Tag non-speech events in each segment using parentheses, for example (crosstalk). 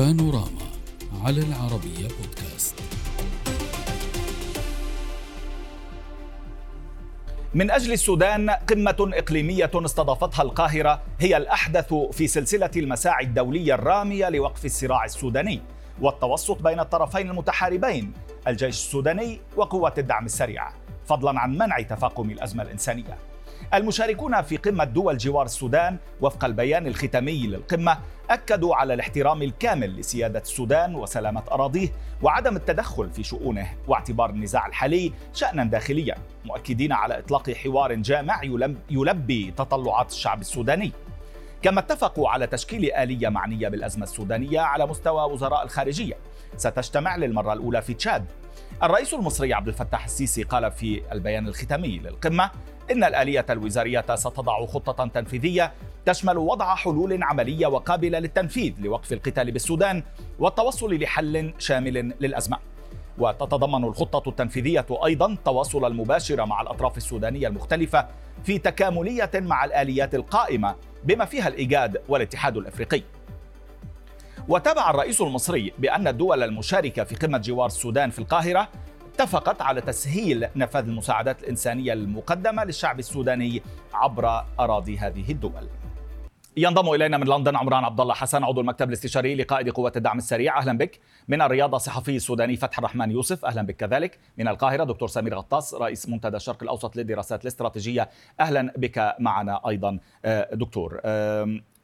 بانوراما على العربية بودكاست. من أجل السودان قمة إقليمية استضافتها القاهرة هي الأحدث في سلسلة المساعي الدولية الرامية لوقف الصراع السوداني والتوسط بين الطرفين المتحاربين الجيش السوداني وقوات الدعم السريعة. فضلا عن منع تفاقم الأزمة الإنسانية. المشاركون في قمة دول جوار السودان وفق البيان الختامي للقمة أكدوا على الاحترام الكامل لسيادة السودان وسلامة أراضيه وعدم التدخل في شؤونه واعتبار النزاع الحالي شأنا داخليا مؤكدين على إطلاق حوار جامع يلبي تطلعات الشعب السوداني. كما اتفقوا على تشكيل آلية معنية بالأزمة السودانية على مستوى وزراء الخارجية. ستجتمع للمرة الأولى في تشاد. الرئيس المصري عبد الفتاح السيسي قال في البيان الختامي للقمة إن الآلية الوزارية ستضع خطة تنفيذية تشمل وضع حلول عملية وقابلة للتنفيذ لوقف القتال بالسودان والتوصل لحل شامل للأزمة. وتتضمن الخطة التنفيذية أيضا التواصل المباشر مع الأطراف السودانية المختلفة في تكاملية مع الآليات القائمة بما فيها الإيجاد والاتحاد الأفريقي. وتابع الرئيس المصري بأن الدول المشاركة في قمة جوار السودان في القاهرة اتفقت على تسهيل نفاذ المساعدات الإنسانية المقدمة للشعب السوداني عبر أراضي هذه الدول. ينضم إلينا من لندن عمران عبد الله حسن عضو المكتب الاستشاري لقائد قوات الدعم السريع. أهلا بك. من الرياض الصحفي السوداني فتح الرحمن يوسف. أهلا بك كذلك. من القاهرة دكتور سمير غطاس رئيس منتدى الشرق الأوسط للدراسات الاستراتيجية. أهلا بك معنا أيضا آه، دكتور.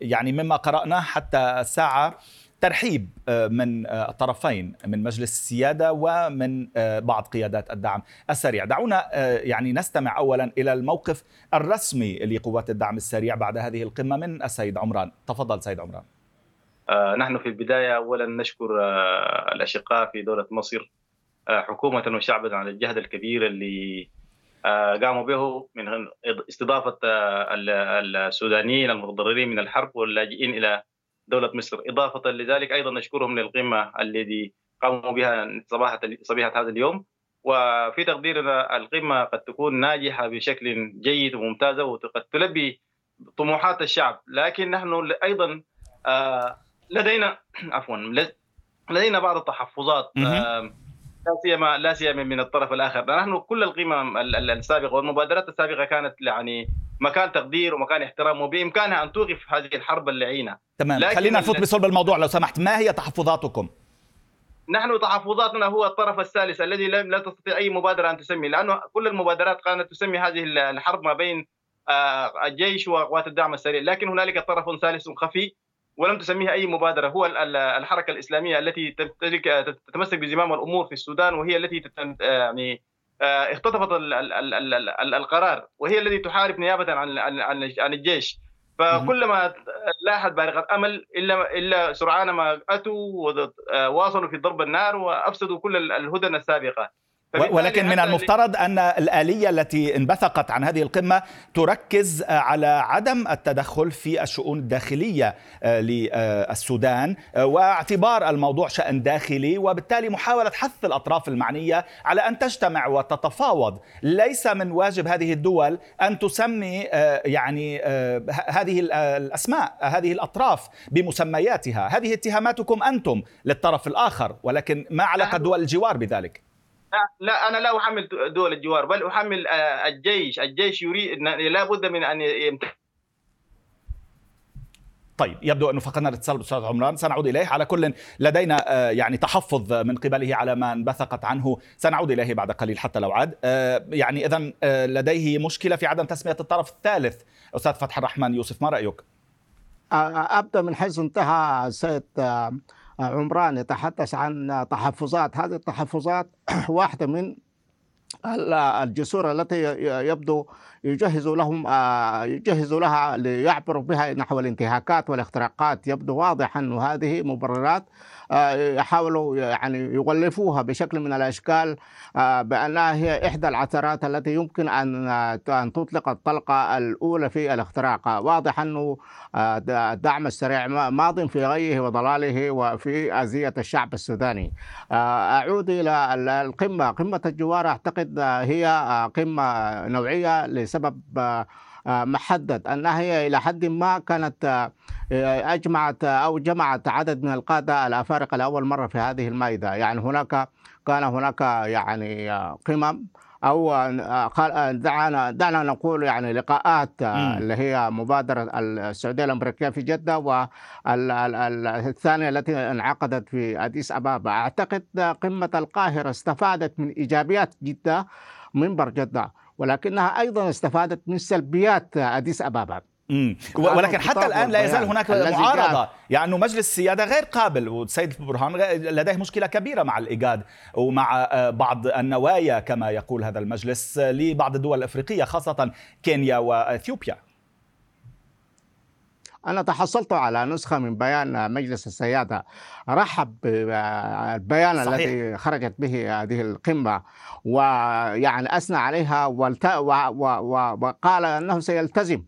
يعني مما قرانا حتى الساعة ترحيب آه، من آه، الطرفين من مجلس السيادة ومن آه، بعض قيادات الدعم السريع. دعونا يعني نستمع اولا إلى الموقف الرسمي لقوات الدعم السريع بعد هذه القمة من السيد عمران. تفضل سيد عمران. نحن في البداية اولا نشكر الأشقاء في دولة مصر حكومة وشعبا على الجهد الكبير اللي قاموا به من استضافة السودانيين المتضررين من الحرب واللاجئين إلى دولة مصر. إضافة لذلك أيضا نشكرهم للقمة الذي قاموا بها صباحه صبيحة هذا اليوم. وفي تقديرنا القمة قد تكون ناجحة بشكل جيد وممتازة وقد تلبي طموحات الشعب. لكن نحن أيضا آه، لدينا عفوا لدينا بعض التحفظات لا سيما لا سيما من الطرف الآخر. نحن كل القمم السابقة والمبادرات السابقة كانت يعني مكان تقدير ومكان احترام وبإمكانها أن توقف هذه الحرب اللعينه تمام. خلينا نفوت بصلب الموضوع لو سمحت. ما هي تحفظاتكم؟ نحن تحفظاتنا هو الطرف الثالث الذي لا تستطيع أي مبادرة أن تسمي. لأنه كل المبادرات كانت تسمي هذه الحرب ما بين آه، الجيش وقوات الدعم السريع. لكن هنالك طرف ثالث خفي ولم تسميها أي مبادرة. هو الحركة الإسلامية التي تتمسك بزمام الأمور في السودان وهي التي يعني آه، اختطفت القرار وهي التي تحارب نيابة عن عن الجيش. فكلما لاحت بارقة أمل إلا إلا سرعان ما أتوا وواصلوا في ضرب النار وأفسدوا كل الهدن السابقة. ولكن من المفترض أن الآلية التي انبثقت عن هذه القمة تركز على عدم التدخل في الشؤون الداخلية آه، للسودان آه، واعتبار الموضوع شأن داخلي وبالتالي محاولة حث الأطراف المعنية على أن تجتمع وتتفاوض. ليس من واجب هذه الدول أن تسمي آه، يعني هذه الأسماء هذه الأطراف بمسمياتها. هذه اتهاماتكم أنتم للطرف الآخر ولكن ما علاقة دول الجوار بذلك؟ لا أنا لا أحمل دول الجوار بل أحمل آه، الجيش. الجيش يريد لا بد من أن طيب يبدو أنه فقدنا الاتصال بالأستاذ عمران. سنعود إليه. على كل لدينا آه، يعني تحفظ من قبله على ما انبثقت عنه. سنعود إليه بعد قليل حتى لو عاد. آه، يعني اذا لديه مشكلة في عدم تسمية الطرف الثالث. أستاذ فتح الرحمن يوسف ما رأيك؟ أبدأ من حيث انتهى السيد عمران يتحدث عن تحفظات. هذه التحفظات (clears throat) واحدة من الجسور التي يبدو يجهز لهم آه، يجهز لها ليعبروا بها نحو الانتهاكات والاختراقات. يبدو واضح أن هذه مبررات آه، يحاولوا يعني يغلفوها بشكل من الأشكال آه، بأنها هي إحدى العثرات التي يمكن أن أن تطلق الطلقة الأولى في الاختراق. واضح أنه الدعم السريع ماض في غيه وضلاله وفي أذية الشعب السوداني. أعود إلى القمة. قمة الجوار أعتقد هي قمة نوعية لسبب محدد. أنها هي إلى حد ما كانت أجمعت أو جمعت عدد من القادة الأفارقة لأول مرة في هذه المائدة. يعني هناك كان هناك يعني قمم أو دعنا دعنا نقول يعني لقاءات اللي هي مبادرة السعودية الأمريكية في جدة والثانيه التي انعقدت في أديس أبابا. أعتقد قمة القاهرة استفادت من إيجابيات جدة منبر جدة. ولكنها أيضا استفادت من سلبيات أديس أبابا مم. ولكن حتى الآن لا يزال هناك معارضة يعني مجلس السيادة غير قابل والسيد برهان لديه مشكلة كبيرة مع الإيجاد ومع بعض النوايا كما يقول هذا المجلس لبعض الدول الأفريقية خاصة كينيا وإثيوبيا أنا تحصلت على نسخة من بيان مجلس السيادة. رحب بالبيان الذي خرجت به هذه القمة ويعني أثنى عليها وقال أنه سيلتزم.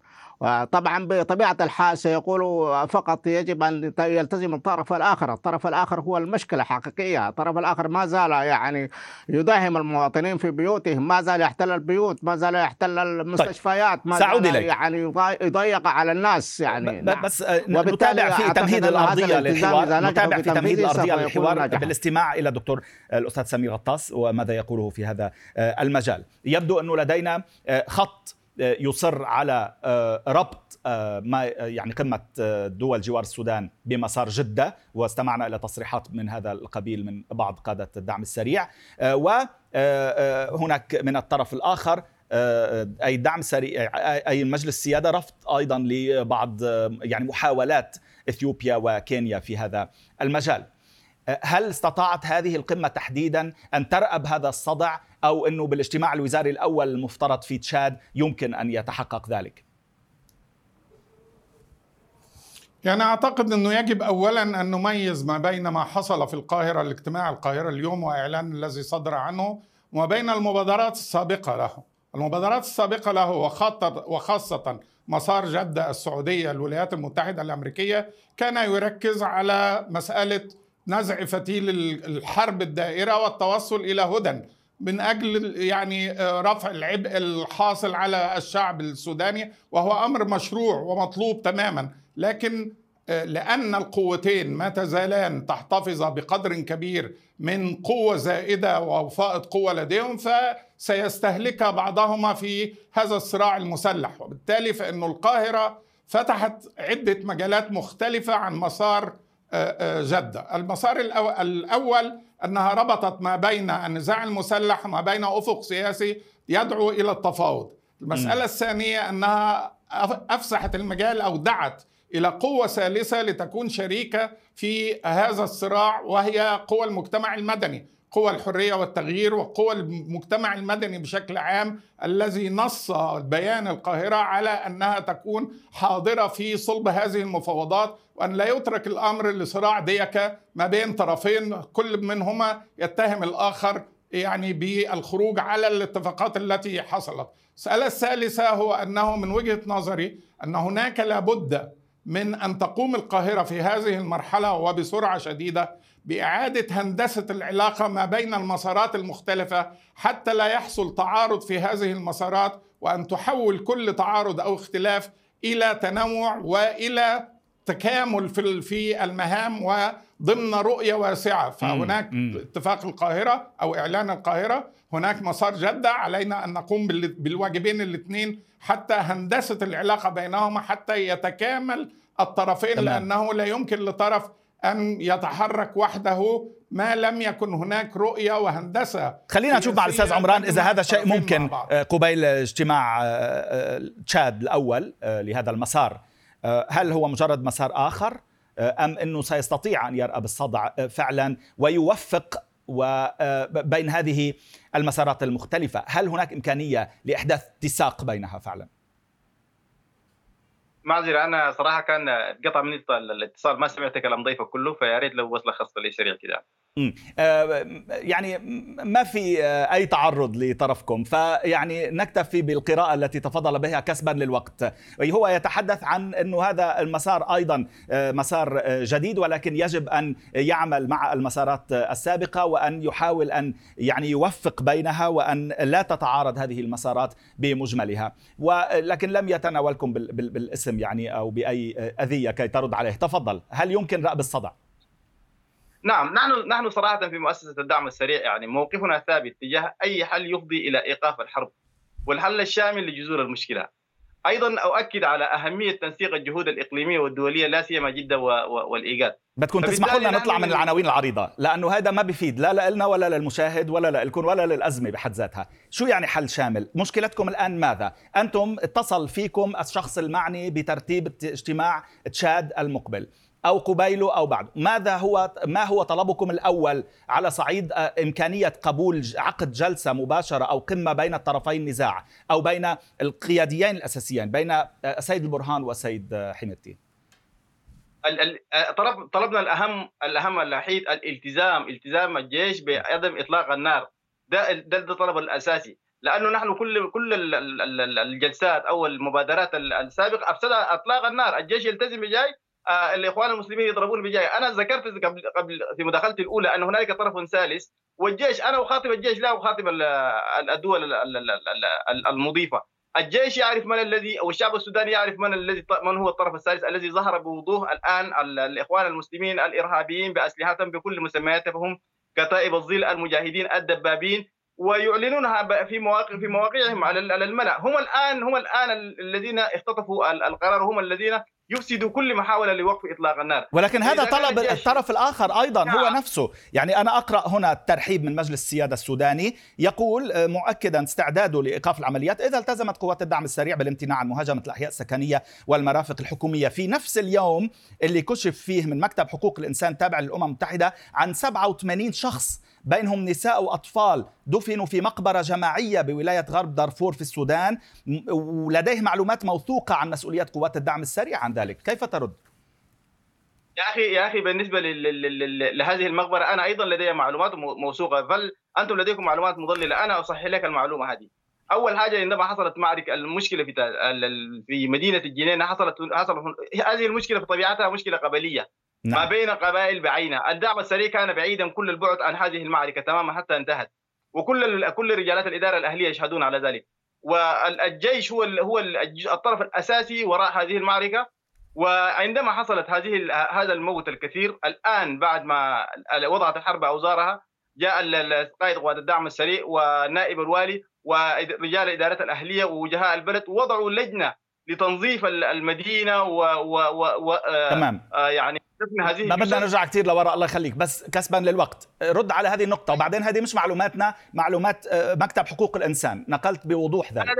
طبعا بطبيعة الحال سيقول فقط يجب أن يلتزم الطرف الآخر. الطرف الآخر هو المشكلة الحقيقية الطرف الآخر ما زال يعني يداهم المواطنين في بيوتهم ما زال يحتل البيوت ما زال يحتل المستشفيات ما زال يعني يضيق على الناس يعني. نعم. بس نتابع في تمهيد الأرضية للحوار. نتابع في تمهيد الأرضية للحوار بالاستماع إلى الدكتور الأستاذ سمير غطاس وماذا يقوله في هذا المجال. يبدو أنه لدينا خط يصر على آه، ربط آه، ما يعني قمه آه، دول جوار السودان بمسار جدة واستمعنا إلى تصريحات من هذا القبيل من بعض قادة الدعم السريع. وهناك من الطرف الآخر أي الدعم السريع أي مجلس السياده رفض أيضا لبعض يعني محاولات إثيوبيا وكينيا في هذا المجال. هل استطاعت هذه القمة تحديدا أن ترأب هذا الصدع أو أنه بالاجتماع الوزاري الأول المفترض في تشاد يمكن أن يتحقق ذلك؟ يعني أعتقد أنه يجب أولا أن نميز ما بين ما حصل في القاهرة الاجتماع القاهرة اليوم وإعلان الذي صدر عنه وما بين المبادرات السابقة له المبادرات السابقة له وخاصة مسار جدة السعودية الولايات المتحدة الأمريكية كان يركز على مسألة نزع فتيل الحرب الدائرة والتوصل إلى هدى من أجل يعني آه، رفع العبء الحاصل على الشعب السوداني وهو أمر مشروع ومطلوب تماما. لكن آه، لأن القوتين ما تزالان تحتفظ بقدر كبير من قوة زائدة وفائض قوة لديهم فسيستهلك بعضهما في هذا الصراع المسلح. وبالتالي فإن القاهرة فتحت عدة مجالات مختلفة عن مسار جدة. المسار الأول أنها ربطت ما بين النزاع المسلح وما بين أفق سياسي يدعو إلى التفاوض. المسألة الثانية أنها أفسحت المجال أو دعت إلى قوة ثالثة لتكون شريكة في هذا الصراع وهي قوى المجتمع المدني. قوى الحرية والتغيير وقوى المجتمع المدني بشكل عام الذي نص بيان القاهرة على أنها تكون حاضرة في صلب هذه المفاوضات وأن لا يترك الأمر لصراع ديكه ما بين طرفين كل منهما يتهم الآخر يعني بالخروج على الاتفاقات التي حصلت. السؤال الثالثه هو أنه من وجهة نظري أن هناك لابد من أن تقوم القاهرة في هذه المرحلة وبسرعة شديدة بإعادة هندسة العلاقة ما بين المسارات المختلفة حتى لا يحصل تعارض في هذه المسارات وأن تحول كل تعارض أو اختلاف إلى تنوع وإلى تكامل في في المهام وضمن رؤية واسعة. فهناك اتفاق القاهرة أو إعلان القاهرة. هناك مسار جدة. علينا أن نقوم بالواجبين الاثنين حتى هندسة العلاقة بينهما حتى يتكامل الطرفين تمام. لأنه لا يمكن لطرف أن يتحرك وحده ما لم يكن هناك رؤية وهندسة. خلينا نشوف مع الاستاذ عمران إذا هذا الشيء ممكن. آه، قبيل اجتماع آه، آه، تشاد الأول لهذا المسار. هل هو مجرد مسار آخر؟ أم إنه سيستطيع أن يرأى بالصدع؟ فعلا ويوفق وبين هذه المسارات المختلفة. هل هناك إمكانية لإحداث اتساق بينها فعلا؟ معذرة أنا صراحة كان قطع مني الاتصال ما سمعت كلام ضيفك كله فيا ريت لو وصل خاصة لي سريع آه، يعني ما في آه، أي تعرض لطرفكم. فيعني نكتفي بالقراءة التي تفضل بها كسبا للوقت. هو يتحدث عن إنه هذا المسار أيضا آه، مسار جديد ولكن يجب أن يعمل مع المسارات السابقة وأن يحاول أن يعني يوفق بينها وأن لا تتعارض هذه المسارات بمجملها. ولكن لم يتناولكم بالاسم يعني أو بأي أذية كي ترد عليه. تفضل. هل يمكن رأب الصدع نعم نحن نحن صراحة في مؤسسة الدعم السريع يعني موقفنا ثابت تجاه أي حل يفضي إلى إيقاف الحرب والحل الشامل لجذور المشكلة. أيضا أؤكد على أهمية تنسيق الجهود الإقليمية والدولية لا سيما جدة والإيجاد. بدكم تسمحوا لنا نطلع من العناوين العريضة لأنه هذا ما بيفيد لا لنا ولا للمشاهد ولا لكم ولا للأزمة بحد ذاتها، شو يعني حل شامل؟ مشكلتكم الآن ماذا؟ أنتم اتصل فيكم الشخص المعني بترتيب اجتماع تشاد المقبل. أو قبيله أو بعد ماذا هو ما هو طلبكم الأول على صعيد آه، إمكانية قبول عقد جلسة مباشرة أو قمة بين الطرفي النزاع أو بين القياديين الأساسيين بين آه، السيد البرهان والسيد آه، طلب طلبنا الأهم الأهم الوحيد الالتزام التزام الجيش بعدم إطلاق النار. ده ده الطلب الأساسي. لأنه نحن كل كل الجلسات أو المبادرات السابقة افسد إطلاق النار. الجيش يلتزم بجاي آه، الإخوان المسلمين يضربون بجاي. أنا ذكرت قبل قبل في مداخلتي الأولى أن هنالك طرف ثالث والجيش أنا اخاطب الجيش لا اخاطب الدول المضيفة. الجيش يعرف من الذي أو الشعب السوداني يعرف من الذي من هو الطرف الثالث الذي ظهر بوضوح الآن الإخوان المسلمين الإرهابيين بأسلحتهم بكل مسمياتهم كتائب الظل المجاهدين الدبابين ويعلنونها في مواقع في مواقعهم على الملأ. هم الان هم الآن الذين اختطفوا القرار هم الذين يفسد كل محاولة لوقف إطلاق النار. ولكن هذا طلب الطرف الآخر أيضا نعم. هو نفسه. يعني أنا أقرأ هنا الترحيب من مجلس السيادة السوداني يقول آه، مؤكدا استعداده لإيقاف العمليات. إذا التزمت قوات الدعم السريع بالامتناع عن مهاجمة الأحياء السكنية والمرافق الحكومية في نفس اليوم اللي كشف فيه من مكتب حقوق الإنسان تابع للأمم المتحدة عن 87 شخص بينهم نساء وأطفال دفنوا في مقبرة جماعية بولاية غرب دارفور في السودان. ولديه معلومات موثوقة عن مسؤوليات قوات الدعم السريع عن ذلك، كيف ترد؟ يا أخي يا أخي بالنسبة لهذه المقبرة أنا أيضا لدي معلومات موثوقة. بل أنتم لديكم معلومات مضللة. أنا أصحح لك المعلومة هذه. أول حاجة عندما حصلت معركة المشكلة في في مدينة الجنينه حصلت حصلت هذه المشكلة في طبيعتها مشكلة قبلية. نعم. ما بين قبائل بعينها الدعم السريع كان بعيدا كل البعد عن هذه المعركة تماما حتى انتهت. وكل كل رجالات الإدارة الأهلية يشهدون على ذلك. والجيش هو هو الطرف الأساسي وراء هذه المعركة. وعندما حصلت هذه هذا الموت الكثير الآن بعد ما وضعت الحرب أوزارها جاء قائد قوات الدعم السريع ونائب الوالي ورجال الإدارة الأهلية ووجهاء البلد وضعوا لجنة لتنظيف المدينة و, و, و, و تمام. آه يعني هذه ما بدنا نرجع كثير لوراء الله يخليك. بس كسبا للوقت. رد على هذه النقطة. وبعدين هذه مش معلوماتنا معلومات آه، مكتب حقوق الإنسان. نقلت بوضوح ذلك.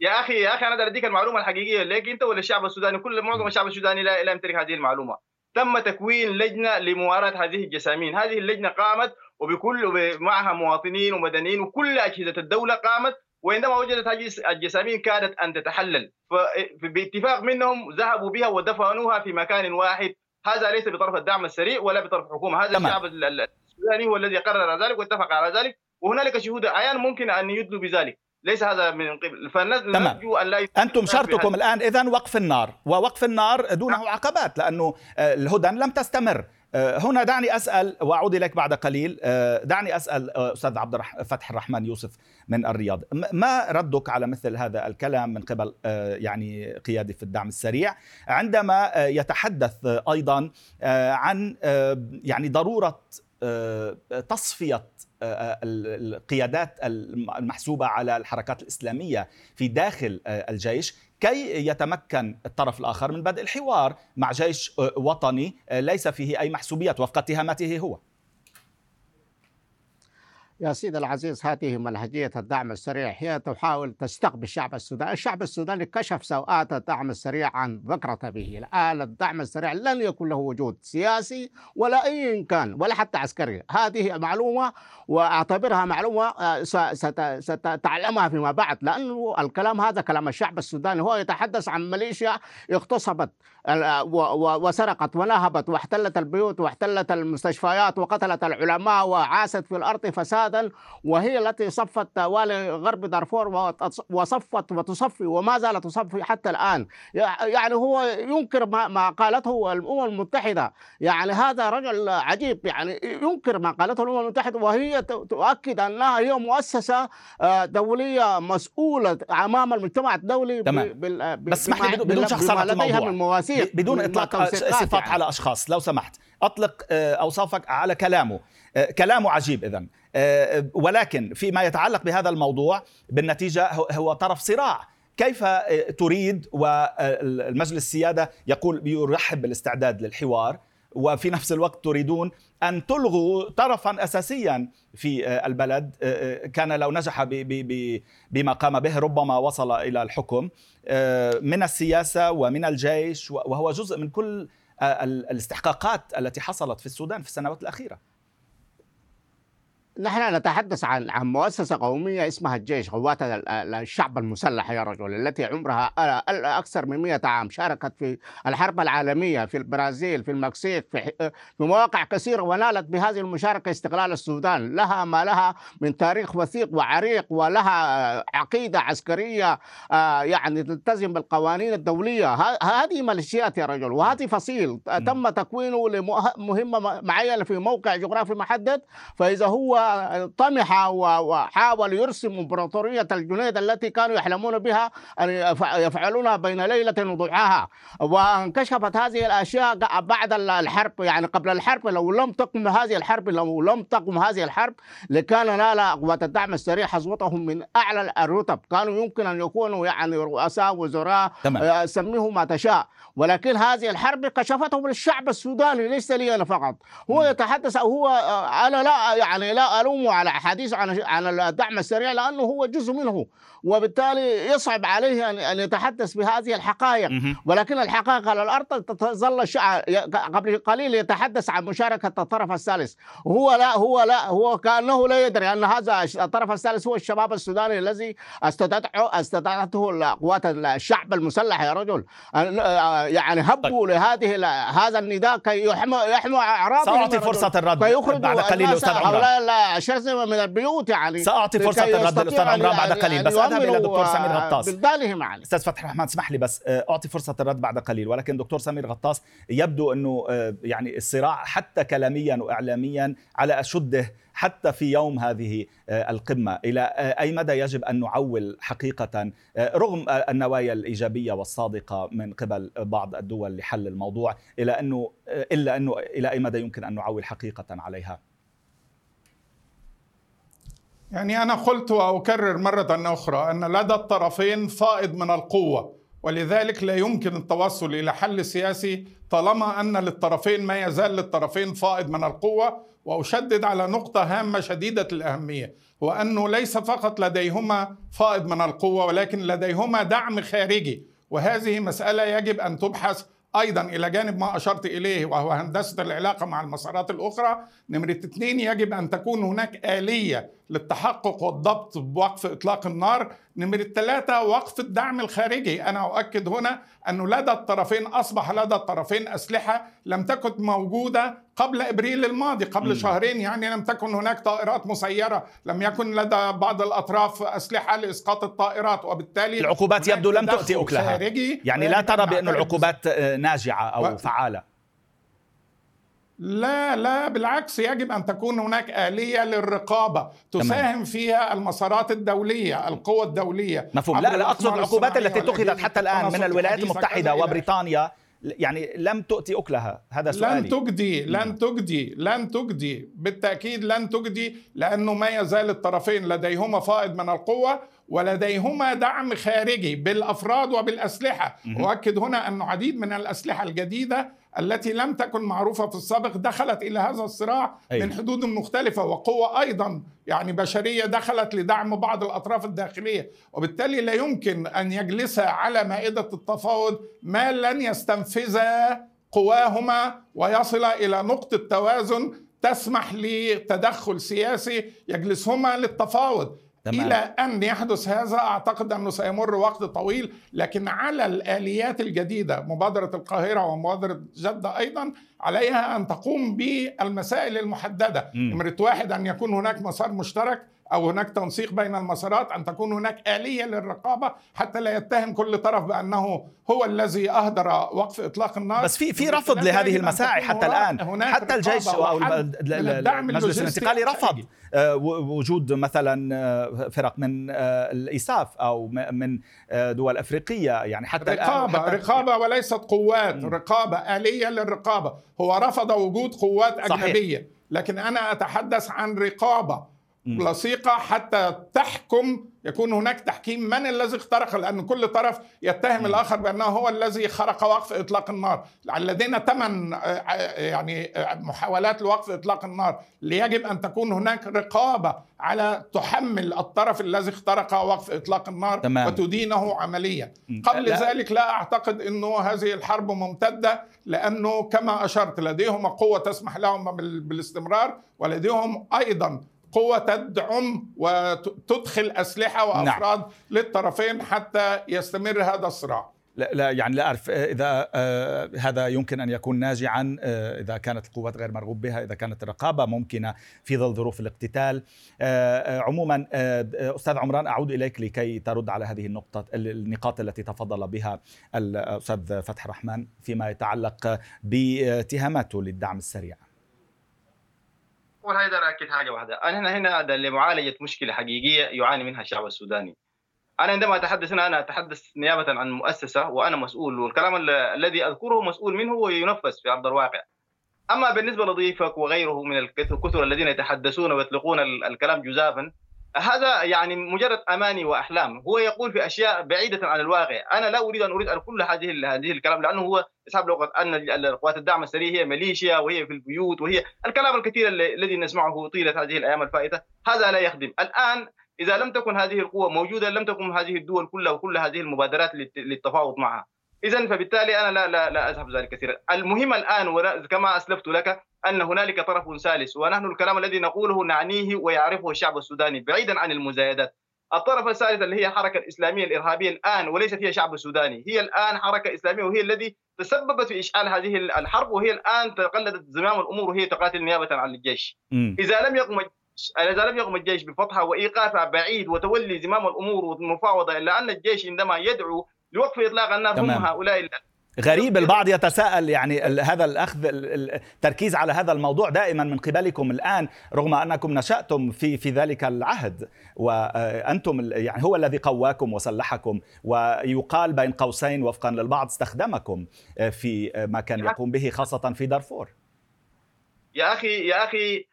يا أخي يا أخي أنا اديك المعلومة الحقيقية. ليك أنت ولا الشعب السوداني؟ كل معظم الشعب السوداني لا, لا يمتلك هذه المعلومة. تم تكوين لجنة لمواراه هذه الجسامين. هذه اللجنة قامت وبكل معها مواطنين ومدنيين وكل أجهزة الدولة قامت وعندما وجدت هذه الجسامين كادت أن تتحلل. فباتفاق منهم ذهبوا بها ودفنوها في مكان واحد. هذا ليس بطرف الدعم السريع ولا بطرف الحكومة هذا تمام. الشعب السوداني هو الذي قرر ذلك واتفق على ذلك. وهنالك شهود عيان ممكن أن يدلوا بذلك. ليس هذا من قبل. فنرجو أن لا أنتم شرطكم الآن اذا وقف النار. ووقف النار دونه نعم. عقبات لأنه آه، الهدن لم تستمر. هنا دعني أسأل وأعود إليك بعد قليل. آه، دعني أسأل أستاذ عبد الفتح الرحمن يوسف من الرياض. ما ردك على مثل هذا الكلام من قبل؟ يعني قيادي في الدعم السريع. عندما يتحدث أيضا عن يعني ضرورة تصفية القيادات المحسوبة على الحركات الإسلامية في داخل الجيش كي يتمكن الطرف الآخر من بدء الحوار مع جيش وطني ليس فيه أي محسوبيات وفق اتهاماته هو. يا سيدي العزيز هذه منهجية الدعم السريع هي تحاول تستقبل الشعب السوداني. الشعب السوداني كشف سوءات الدعم السريع عن ذكرة به. الآن الدعم السريع لن يكون له وجود سياسي ولا أي كان ولا حتى عسكري. هذه معلومة وأعتبرها معلومة آه، ستعلمها فيما بعد لأنه الكلام هذا كلام الشعب السوداني. هو يتحدث عن ميليشيا اغتصبت وسرقت ونهبت واحتلت البيوت واحتلت المستشفيات وقتلت العلماء وعاست في الأرض فسادا وهي التي صفت والي غرب دارفور وصفت وتصفي وما زالت تصفي حتى الآن. يعني هو ينكر ما قالته الأمم المتحدة. يعني هذا رجل عجيب يعني ينكر ما قالته الأمم المتحدة وهي تؤكد أنها هي مؤسسة آه، دولية مسؤولة أمام المجتمع الدولي تمام. بس اسمح لي بدون شخصنة الموضوع من بدون إطلاق صفات يعني. على أشخاص. لو سمحت أطلق آه، أوصافك على كلامه. آه، كلامه عجيب إذن. ولكن فيما يتعلق بهذا الموضوع بالنتيجة هو طرف صراع. كيف تريد والمجلس السيادة يقول يرحب بالاستعداد للحوار وفي نفس الوقت تريدون أن تلغوا طرفا اساسيا في البلد كان لو نجح بما قام به ربما وصل إلى الحكم من السياسة ومن الجيش وهو جزء من كل الاستحقاقات التي حصلت في السودان في السنوات الأخيرة. نحن نتحدث عن عن مؤسسة قومية اسمها الجيش قوات الشعب المسلح يا رجل التي عمرها أكثر من 100 عام شاركت في الحرب العالمية في البرازيل في المكسيك في, في مواقع كثيرة ونالت بهذه المشاركة استقلال السودان. لها ما لها من تاريخ وثيق وعريق ولها عقيدة عسكرية آه، يعني تلتزم بالقوانين الدولية. هذه ميليشيات يا رجل وهذه فصيل. تم تكوينه لمهمة معينة في موقع جغرافي محدد فإذا هو طمح وحاول يرسم إمبراطورية الجنيد التي كانوا يحلمون بها أن يفعلونها بين ليلة وضحاها. وانكشفت هذه الأشياء بعد الحرب يعني قبل الحرب لو لم تقم هذه الحرب لو لم تقم هذه الحرب لكان نال قوات الدعم السريع حظوتهم من أعلى الرتب. كانوا يمكن أن يكونوا يعني رؤساء وزراء آه، سميه ما تشاء. ولكن هذه الحرب كشفتهم للشعب السوداني ليس لي أنا فقط. هو يتحدث هو آه، أنا لا يعني لا ألومه على حديث عن عن الدعم السريع لأنه هو جزء منه وبالتالي يصعب عليه أن يتحدث بهذه الحقائق. ولكن الحقائق على الأرض تظل قبل قليل يتحدث عن مشاركة الطرف الثالث. هو لا هو لا هو كأنه لا يدري أن هذا الطرف الثالث هو الشباب السوداني الذي استدعته استدعته قوات الشعب المسلح يا رجل. يعني هبوا طيب. لهذه هذا النداء كي يحموا يحموا أعراضهم سأعطي فرصة الرد بعد قليل أستاذ عمران. شرذمه من البيوت يعني. سأعطي فرصة الرد للاستاذ عمران بعد قليل بس أذهب إلى دكتور سمير غطاس. بلدانهم يعني. أستاذ فتحي الرحمن اسمح لي بس آه، أعطي فرصة الرد بعد قليل ولكن دكتور سمير غطاس يبدو أنه آه، يعني الصراع حتى كلاميا واعلاميا على أشده حتى في يوم هذه آه، القمة. إلى أي مدى يجب أن نعول حقيقة رغم النوايا الإيجابية والصادقة من قبل بعض الدول لحل الموضوع إلى أنه إلا أنه إلى أي مدى يمكن أن نعول حقيقة عليها؟ يعني أنا قلت وأكرر مرة أخرى أن لدى الطرفين فائض من القوة ولذلك لا يمكن التوصل إلى حل سياسي طالما أن للطرفين ما يزال للطرفين فائض من القوة. وأشدد على نقطة هامة شديدة الأهمية وأنه ليس فقط لديهما فائض من القوة ولكن لديهما دعم خارجي. وهذه مسألة يجب أن تبحث أيضا إلى جانب ما أشرت إليه وهو هندسة العلاقة مع المسارات الأخرى. نمرة اثنين يجب أن تكون هناك آلية للتحقق والضبط بوقف إطلاق النار. نمرة ثلاثة وقف الدعم الخارجي. أنا أؤكد هنا أنه لدى الطرفين أصبح لدى الطرفين أسلحة لم تكن موجودة قبل إبريل الماضي قبل م. شهرين. يعني لم تكن هناك طائرات مسيرة. لم يكن لدى بعض الأطراف أسلحة لإسقاط الطائرات. وبالتالي العقوبات يبدو لم تؤتي أكلها. يعني لا ترى بأن العقوبات ناجعة أو و... فعالة. لا لا بالعكس يجب أن تكون هناك آلية للرقابة تساهم فيها المسارات الدولية القوى الدولية. مفهوم. لا لا أقصد العقوبات التي اتخذت حتى الآن من الولايات المتحدة وبريطانيا يعني لم تؤتي أكلها. هذا سؤالي. لن تجدي لن تجدي لن تجدي. بالتأكيد لن تجدي لأنه ما يزال الطرفين لديهما فائض من القوة ولديهما دعم خارجي بالأفراد وبالأسلحة. أؤكد هنا أن عديد من الأسلحة الجديدة التي لم تكن معروفة في السابق دخلت إلى هذا الصراع أي. من حدود مختلفة وقوة أيضا يعني بشرية دخلت لدعم بعض الأطراف الداخلية وبالتالي لا يمكن أن يجلسا على مائدة التفاوض ما لن يستنفذا قواهما ويصل إلى نقطة توازن تسمح لتدخل سياسي يجلسهما للتفاوض تمام. إلى أن يحدث هذا أعتقد أنه سيمر وقت طويل لكن على الآليات الجديدة مبادرة القاهرة ومبادرة جدة أيضا عليها أن تقوم بالمسائل المحددة نمرة واحد أن يكون هناك مسار مشترك أو هناك تنسيق بين المسارات أن تكون هناك آلية للرقابة حتى لا يتهم كل طرف بأنه هو الذي أهدر وقف إطلاق النار. بس في في رفض لهذه المساعي حتى الآن. حتى الجيش أو المجلس الانتقالي رفض آه، وجود مثلا آه، فرق من آه، الايساف أو من دول أفريقية. يعني حتى رقابة الآن حتى رقابة وليست قوات م. رقابة آلية للرقابة. هو رفض وجود قوات أجنبية. صحيح. لكن أنا أتحدث عن رقابة. لصيقة حتى تحكم يكون هناك تحكيم من الذي اخترق لأن كل طرف يتهم الآخر بأنه هو الذي خرق وقف إطلاق النار. لدينا ثمان آه، يعني محاولات لوقف إطلاق النار ليجب أن تكون هناك رقابة على تحمل الطرف الذي اخترق وقف إطلاق النار تمام. وتدينه عمليا. قبل لا. ذلك لا أعتقد إنه هذه الحرب ممتدة لأنه كما أشرت لديهم قوة تسمح لهم بالاستمرار ولديهم أيضا قوة تدعم وتدخل أسلحة وأفراد نعم. للطرفين حتى يستمر هذا الصراع. لا, لا يعني لا أعرف إذا آه هذا يمكن أن يكون ناجعا آه إذا كانت القوات غير مرغوب بها إذا كانت الرقابة ممكنة في ظل ظروف الاقتتال. آه, آه، عموما آه أستاذ عمران أعود إليك لكي ترد على هذه النقطة النقاط التي تفضل بها الأستاذ فتح الرحمن فيما يتعلق باتهاماته للدعم السريع. أول حاجة اكد حاجة واحدة. أنا هنا هنا لمعالجه مشكلة حقيقية يعاني منها الشعب السوداني. أنا عندما أتحدث هنا أنا أتحدث نيابة عن مؤسسة وأنا مسؤول والكلام الذي أذكره مسؤول منه وينفذ في أرض الواقع. أما بالنسبة لضيفك وغيره من الكثر الذين يتحدثون ويطلقون الكلام جزافا هذا يعني مجرد أماني وأحلام. هو يقول في أشياء بعيدة عن الواقع. أنا لا أريد أن أريد أن كل هذه هذه الكلام لأنه هو اصحاب لغة أن قوات الدعم السريع هي ميليشيا وهي في البيوت وهي الكلام الكثير الذي نسمعه طيلة هذه الأيام الفائتة. هذا لا يخدم. الآن إذا لم تكن هذه القوة موجودة لم تكن هذه الدول كلها وكل هذه المبادرات للتفاوض معها. اذا فبالتالي أنا لا لا لا اذهب ذلك كثيرا. المهم الآن كما أسلفت لك أن هنالك طرف ثالث ونحن الكلام الذي نقوله نعنيه ويعرفه الشعب السوداني بعيدا عن المزايدات. الطرف الثالث اللي هي الحركه الإسلامية الإرهابية الآن وليست هي شعب السوداني هي الآن حركة إسلامية وهي الذي تسببت في إشعال هذه الحرب وهي الآن تقلدت زمام الأمور وهي تقاتل نيابة عن الجيش. إذا لم يقم إذا لم يقم الجيش بفتحها وإيقافها بعيد وتولي زمام الأمور والمفاوضة إلا أن الجيش عندما يدعو لوقف إطلاق النار هم هؤلاء غريب البعض يتساءل يعني هذا الأخذ التركيز على هذا الموضوع دائما من قبلكم الآن رغم أنكم نشأتم في في ذلك العهد وأنتم يعني هو الذي قواكم وسلحكم ويقال بين قوسين وفقا للبعض استخدمكم في ما كان يقوم به خاصة في دارفور. يا أخي يا أخي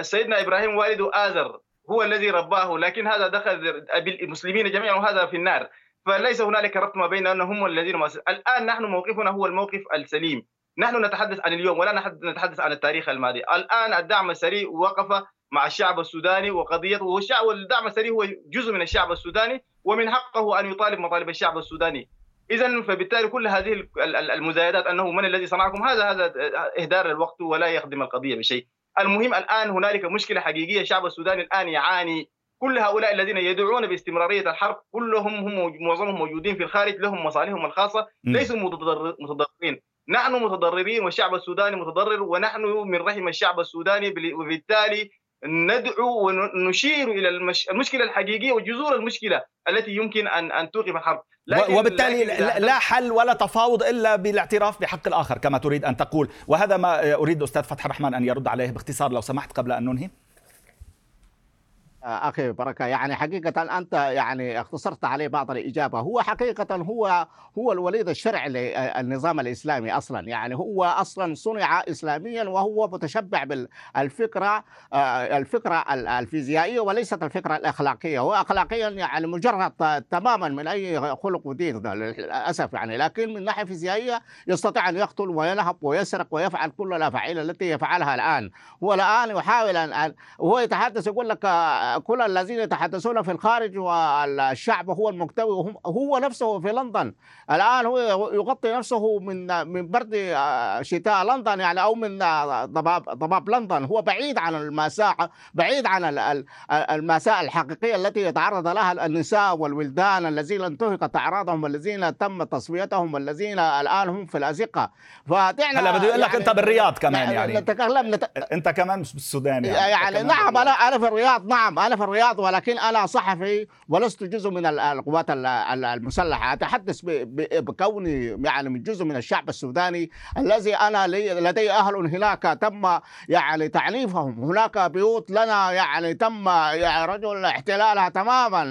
سيدنا إبراهيم والد آزر هو الذي رباه لكن هذا دخل بالمسلمين جميعا وهذا في النار. فليس هنالك ربط ما بين أنهم هم الذين مؤسس. الآن نحن موقفنا هو الموقف السليم. نحن نتحدث عن اليوم ولا نتحدث عن التاريخ الماضي. الآن الدعم السريع وقف مع الشعب السوداني وقضيته والشعب والدعم السريع هو جزء من الشعب السوداني ومن حقه أن يطالب مطالب الشعب السوداني. اذا فبالتالي كل هذه المزايدات أنه من الذي صنعكم؟ هذا هذا إهدار الوقت ولا يخدم القضية بشيء. المهم الآن هنالك مشكلة حقيقية. الشعب السوداني الآن يعاني كل هؤلاء الذين يدعون باستمرارية الحرب كلهم هم معظمهم موجودين في الخارج لهم مصالحهم الخاصة ليسوا متضررين. نحن متضررين والشعب السوداني متضرر ونحن من رحم الشعب السوداني وبالتالي ندعو ونشير إلى المش... المشكلة الحقيقية وجذور المشكلة التي يمكن ان أن توقف الحرب. لكن وبالتالي لكن لا حل ولا تفاوض إلا بالاعتراف بحق الآخر كما تريد أن تقول. وهذا ما أريد أستاذ فتح الرحمن أن يرد عليه باختصار لو سمحت قبل أن ننهي. أخي بركة يعني حقيقة أنت يعني اختصرت عليه بعض الإجابة. هو حقيقة هو هو الوليد الشرعي للنظام الإسلامي أصلا. يعني هو أصلا صنع اسلاميا وهو متشبع بالفكرة آه، الفكرة الفيزيائية وليست الفكرة الأخلاقية. هو اخلاقيا يعني مجرد تماما من أي خلق ودين للأسف يعني. لكن من ناحية فيزيائية يستطيع أن يقتل وينهب ويسرق ويفعل كل الأفاعيل التي يفعلها الآن. هو الآن يحاول أن وهو يتحدث يقول لك آه، كل الذين يتحدثون في الخارج والشعب هو المكتوي هو نفسه في لندن. الآن هو يغطي نفسه من من برد آه، شتاء لندن يعني أو من آه، ضباب ضباب لندن. هو بعيد عن الماساه بعيد عن الماساه الحقيقية التي يتعرض لها النساء والولدان الذين انتهكت أعراضهم والذين تم تصفيتهم والذين الآن هم في الأزقة. فدعنا هلا بدي أقول لك يعني أنت بالرياض كمان يعني. نتكلم نت... أنت كمان مش بالسودان يعني, يعني نعم أنا أنا في الرياض نعم. أنا في الرياض ولكن أنا صحفي ولست جزء من القوات المسلحة. أتحدث بكوني يعني من جزء من الشعب السوداني الذي أنا لدي أهل هناك تم يعني تعنيفهم. هناك بيوت لنا يعني تم يعني رجل احتلالها تماما.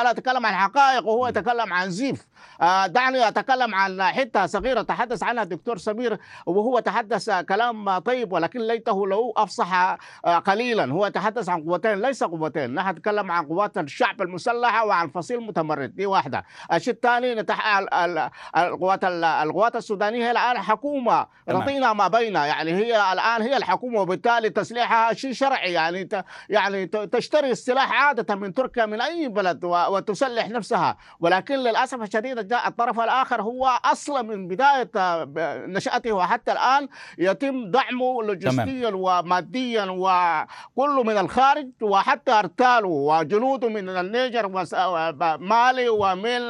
أنا أتكلم عن حقائق وهو يتكلم عن زيف. آه، دعني أتكلم عن حتة صغيرة. تحدث عنها الدكتور سمير وهو تحدث كلام طيب ولكن ليته لو أفصح آه، قليلا. هو تحدث عن قوتين ليس قوتين. نحن نتكلم عن قوات الشعب المسلحة وعن فصيل متمرد. دي واحدة. الشيء الثاني نتح... القوات القوات السودانية الآن حكومة رضينا ما بين يعني هي الآن هي الحكومة وبالتالي تسليحها شيء شرعي. يعني ت... يعني تشتري السلاح عادة من تركيا من أي بلد و... وتسلح نفسها. ولكن للأسف الشديد جاء الطرف الآخر هو أصلا من بداية نشأته. وحتى الآن يتم دعمه لوجستيا وماديا وكله من الخارج. وحتى ارتاله وجنوده من النيجر ومالي ومن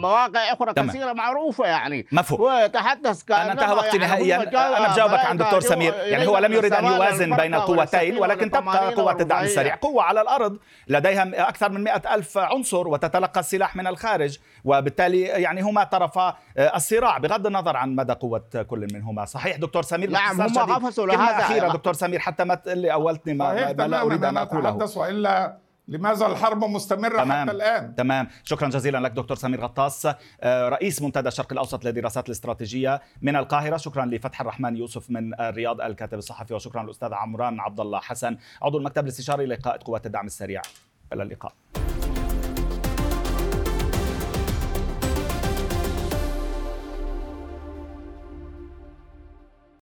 مواقع أخرى تمام. كثيرة معروفة يعني. مفهوم. ويتحدث أنا انتهى وقتي يعني نهائيا. أنا بجاوبك عن دكتور سمير. يعني هو لم يريد أن يوازن بين القوتين ولكن تبقى قوات الدعم السريع. قوة على الأرض. لديها أكثر من مئة ألف عنصر وتتلقى السلاح من الخارج وبالتالي يعني هما طرفا الصراع بغض النظر عن مدى قوة كل منهما. صحيح دكتور سمير نعم هم غفصوا لهذا. دكتور سمير حتى ما تقول لي أولتني ما, ما لا أريد أن أقوله. وإلا لماذا الحرب مستمرة تمام. حتى الآن؟ تمام. شكرا جزيلا لك دكتور سمير غطاس. آه، رئيس منتدى الشرق الأوسط للدراسات الاستراتيجية من القاهرة. شكرا لفتح الرحمن يوسف من الرياض الكاتب الصحفي. وشكرا للأستاذ عمران عبد الله حسن. عضو المكتب الاستشاري لقائد قوات الدعم السريع. إلى اللقاء.